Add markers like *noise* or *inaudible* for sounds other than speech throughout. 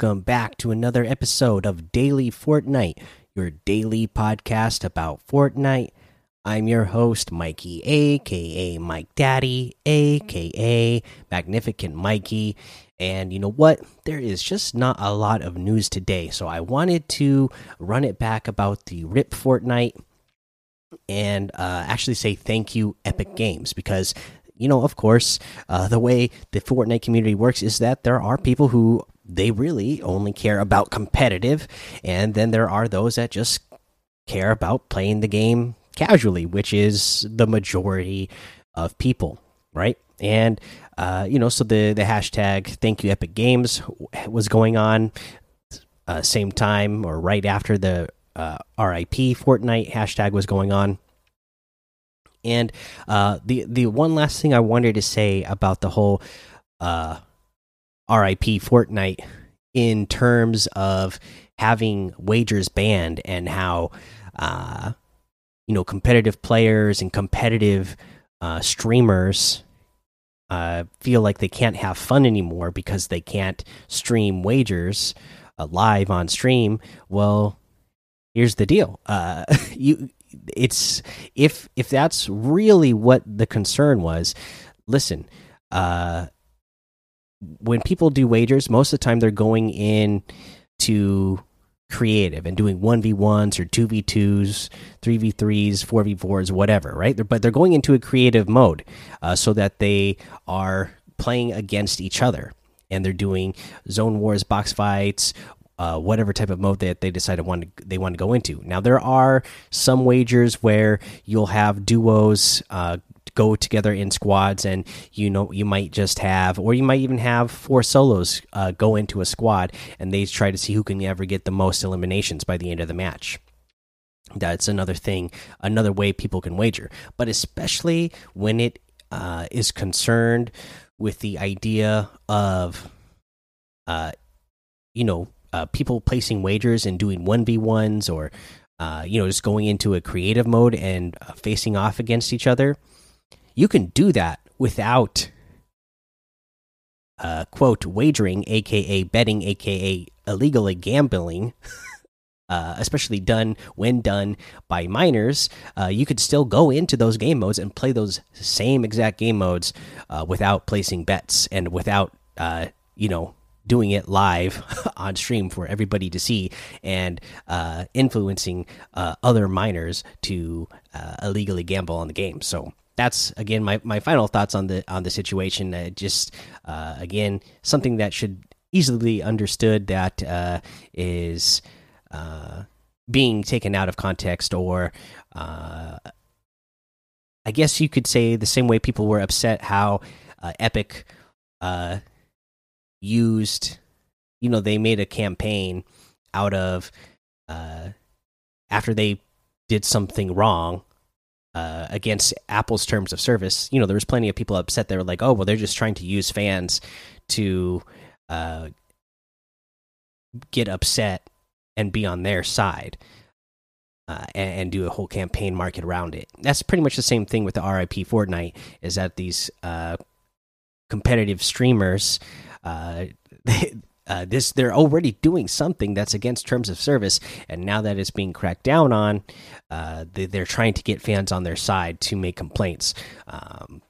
welcome back to another episode of Daily Fortnite, your daily podcast about Fortnite. I'm your host, Mikey, aka Mike Daddy, aka Magnificent Mikey. And you know what? There is just not a lot of news today, so I wanted to run it back about the RIP Fortnite and uh, actually say thank you, Epic Games, because you know, of course, uh, the way the Fortnite community works is that there are people who they really only care about competitive, and then there are those that just care about playing the game casually, which is the majority of people, right? And uh, you know, so the the hashtag Thank You Epic Games was going on uh, same time or right after the uh, RIP Fortnite hashtag was going on. And uh, the the one last thing I wanted to say about the whole uh, RIP Fortnite in terms of having wagers banned and how uh, you know competitive players and competitive uh, streamers uh, feel like they can't have fun anymore because they can't stream wagers uh, live on stream. Well, here's the deal: uh, *laughs* you it's if if that's really what the concern was listen uh when people do wagers most of the time they're going in to creative and doing 1v1s or 2v2s 3v3s 4v4s whatever right but they're going into a creative mode uh, so that they are playing against each other and they're doing zone wars box fights uh, whatever type of mode that they decided want to, they want to go into. Now there are some wagers where you'll have duos uh, go together in squads, and you know you might just have, or you might even have four solos uh, go into a squad, and they try to see who can ever get the most eliminations by the end of the match. That's another thing, another way people can wager, but especially when it uh, is concerned with the idea of, uh, you know, uh, people placing wagers and doing 1v1s or uh, you know just going into a creative mode and uh, facing off against each other you can do that without uh, quote wagering aka betting aka illegally gambling *laughs* Uh, especially done when done by minors, uh, you could still go into those game modes and play those same exact game modes uh, without placing bets and without, uh, you know, doing it live *laughs* on stream for everybody to see and uh, influencing uh, other minors to illegally gamble on the game. So that's again my, my final thoughts on the on the situation. Uh, just uh, again something that should easily be understood that uh, is being taken out of context or. I guess you could say the same way people were upset how Epic used you know they made a campaign out of uh after they did something wrong uh against Apple's terms of service you know there was plenty of people upset they were like oh well they're just trying to use fans to uh get upset and be on their side uh, and, and, do a whole campaign market around it. That's pretty much the same thing with the RIP Fortnite. Is that these uh, competitive streamers uh, *laughs* they, uh, this they're already doing something that's against terms of service, and now that it's being cracked down on, uh, they, are trying to get fans on their side to make complaints. Um,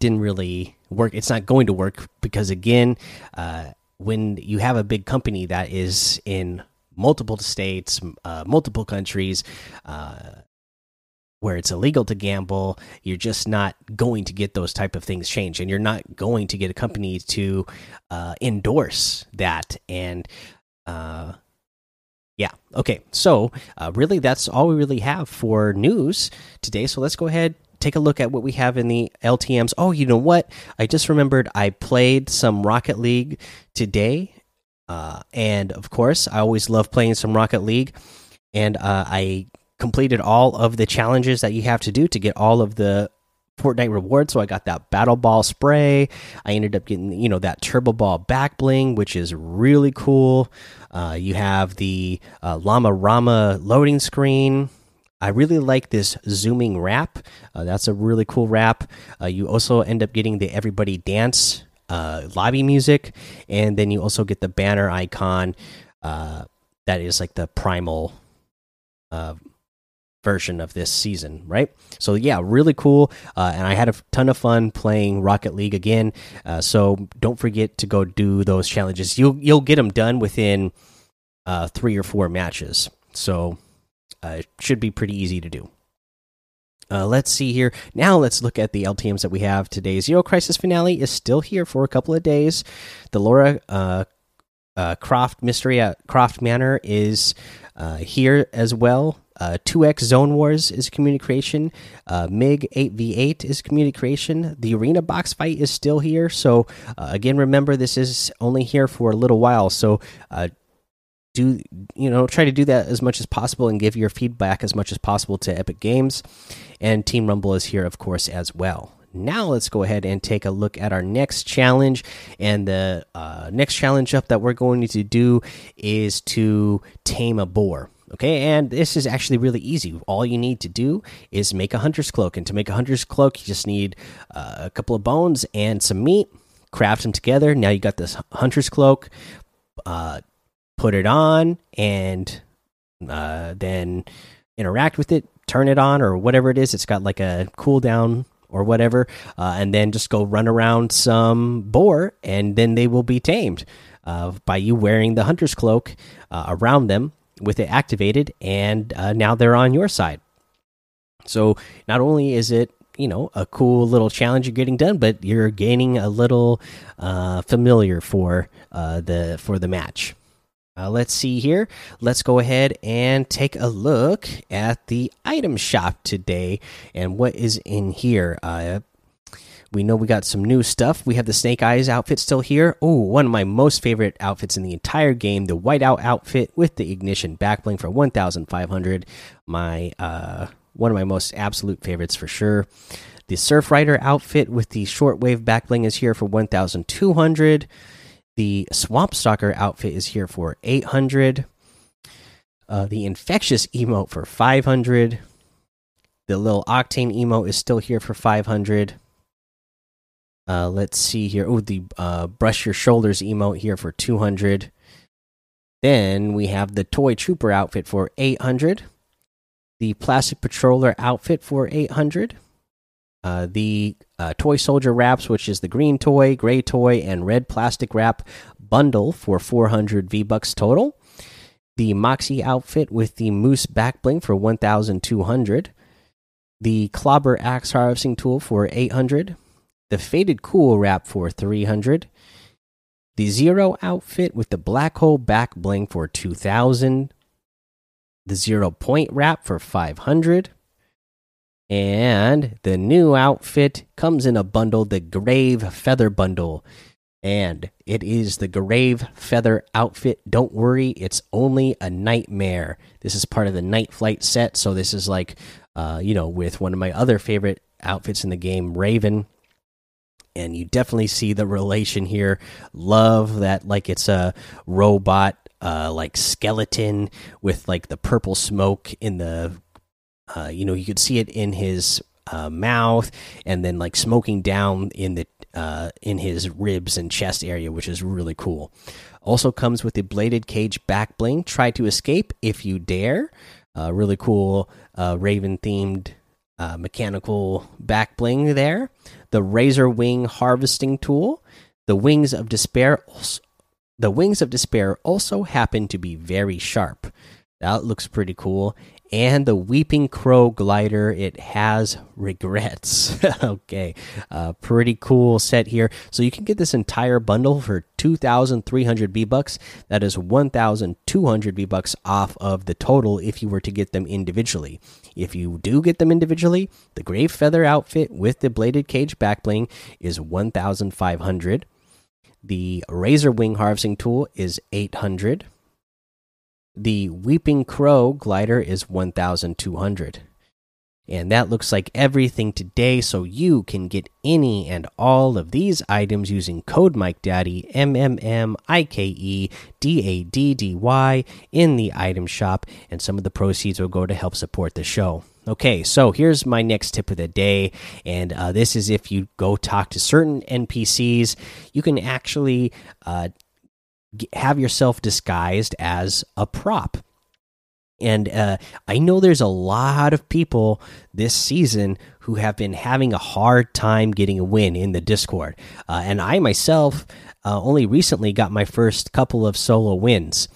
didn't really work. It's not going to work because again, uh, when you have a big company that is in multiple states, uh, multiple countries, uh, where it's illegal to gamble you're just not going to get those type of things changed and you're not going to get a company to uh, endorse that and uh, yeah okay so uh, really that's all we really have for news today so let's go ahead take a look at what we have in the ltms oh you know what? I just remembered i played some rocket league today uh, and of course i always love playing some rocket league and uh, i completed all of the challenges that you have to do to get all of the Fortnite rewards. So I got that Battle Ball spray. I ended up getting, you know, that Turbo Ball back bling, which is really cool. Uh, you have the uh, Llama Rama loading screen. I really like this zooming wrap. Uh, that's a really cool wrap. Uh, you also end up getting the Everybody Dance uh, lobby music, and then you also get the banner icon uh, that is like the primal version of this season, right? So yeah, really cool. Uh, and I had a ton of fun playing Rocket League again. Uh, so don't forget to go do those challenges. You'll you'll get them done within uh, three or four matches. So uh, it should be pretty easy to do. Uh, let's see here. Now let's look at the LTMs that we have today. Zero Crisis Finale is still here for a couple of days. The Laura uh, Croft Mystery at Croft Manor is here as well. Uh, 2x Zone Wars is communication. Uh, MiG 8v8 is community creation. The Arena box fight is still here. So, uh, again, remember this is only here for a little while. So, uh, do you know try to do that as much as possible and give your feedback as much as possible to Epic Games, and Team Rumble is here of course as well. Now let's go ahead and take a look at our next challenge, and the uh, next challenge up that we're going to do is to tame a boar. Okay, and this is actually really easy. All you need to do is make a hunter's cloak, and to make a hunter's cloak, you just need uh, a couple of bones and some meat. Craft them together. Now you got this hunter's cloak. Uh, put it on and uh, then interact with it, turn it on or whatever it is. It's got like a cooldown or whatever, uh, and then just go run around some boar, and then they will be tamed uh, by you wearing the hunter's cloak uh, around them with it activated, and uh, now they're on your side. So not only is it you know a cool little challenge you're getting done, but you're gaining a little uh, familiar for the for the match. Uh, let's see here. Let's go ahead and take a look at the item shop today and what is in here. Uh, we know we got some new stuff. We have the Snake Eyes outfit still here. Oh, one of my most favorite outfits in the entire game, the Whiteout outfit with the ignition backbling for 1,500. My uh, one of my most absolute favorites for sure. The Surf Rider outfit with the shortwave backbling is here for 1,200. The Swamp Stalker outfit is here for 800. Uh, the Infectious emote for 500. The little Octane emote is still here for 500. Uh, let's see here. Oh, the uh, Brush Your Shoulders emote here for 200. Then we have the Toy Trooper outfit for 800. The Plastic Patroller outfit for 800. Uh, the uh, Toy Soldier wraps, which is the green toy, gray toy, and red plastic wrap bundle for 400 V bucks total. The Moxie outfit with the Moose back bling for 1,200. The Clobber Axe harvesting tool for 800. The Faded Cool wrap for 300. The Zero outfit with the Black Hole back bling for 2,000. The Zero Point wrap for 500 and the new outfit comes in a bundle, the Grave Feather Bundle. And it is the Grave Feather outfit. Don't worry, it's only a nightmare. This is part of the Night Flight set. So, this is like, uh, you know, with one of my other favorite outfits in the game, Raven. And you definitely see the relation here. Love that, like, it's a robot uh, like skeleton with like the purple smoke in the uh, you know, you could see it in his uh, mouth, and then like smoking down in the uh, in his ribs and chest area, which is really cool. Also comes with the bladed cage back bling. Try to escape if you dare. Uh, really cool uh, Raven themed uh, mechanical back bling there. The razor wing harvesting tool. The wings of despair. Also, the wings of despair also happen to be very sharp. That looks pretty cool and the Weeping Crow glider. It has regrets. *laughs* okay, uh, pretty cool set here. So you can get this entire bundle for two thousand three hundred V bucks. That is one thousand two hundred V bucks off of the total if you were to get them individually. If you do get them individually, the Grave Feather outfit with the bladed cage backbling is one thousand five hundred. The Razor Wing harvesting tool is eight hundred the Weeping Crow glider is 1200. And that looks like everything today, so you can get any and all of these items using code MikeDaddy, M M M I K E D A D D Y, in the item shop, and some of the proceeds will go to help support the show. Okay, so here's my next tip of the day, and uh, this is if you go talk to certain NPCs, you can actually uh, have yourself disguised as a prop. And uh, I know there's a lot of people this season who have been having a hard time getting a win in the Discord. Uh, and I myself uh, only recently got my first couple of solo wins.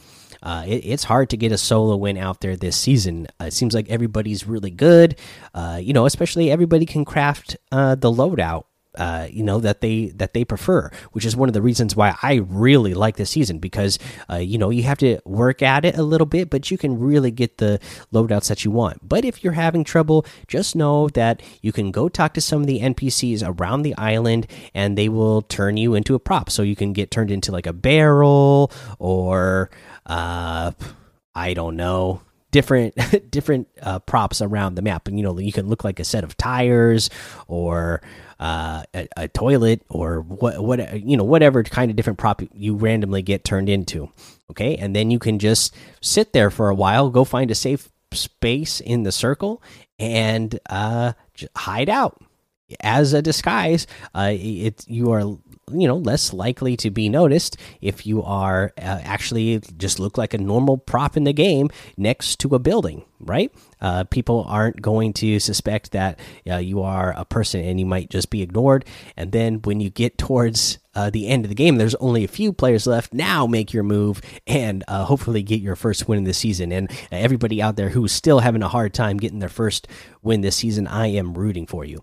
Uh, it, it's hard to get a solo win out there this season. Uh, it seems like everybody's really good. Uh, you know, especially everybody can craft the loadout uh, you know that they that they prefer, which is one of the reasons why I really like this season because uh, you know you have to work at it a little bit, but you can really get the loadouts that you want. But if you're having trouble, just know that you can go talk to some of the NPCs around the island, and they will turn you into a prop. So you can get turned into like a barrel or uh, I don't know different *laughs* different uh, props around the map. And you know you can look like a set of tires or uh, a, a, toilet or what what you know whatever kind of different prop you randomly get turned into. Okay? And then you can just sit there for a while go find a safe space in the circle and uh, hide out as a disguise uh, it you are you know less likely to be noticed if you are uh, actually just look like a normal prop in the game next to a building right? Uh, people aren't going to suspect that uh, you are a person and you might just be ignored. And then when you get towards uh, the end of the game there's only a few players left. Now make your move and uh, hopefully get your first win in the season. And everybody out there who's still having a hard time getting their first win this season i am rooting for you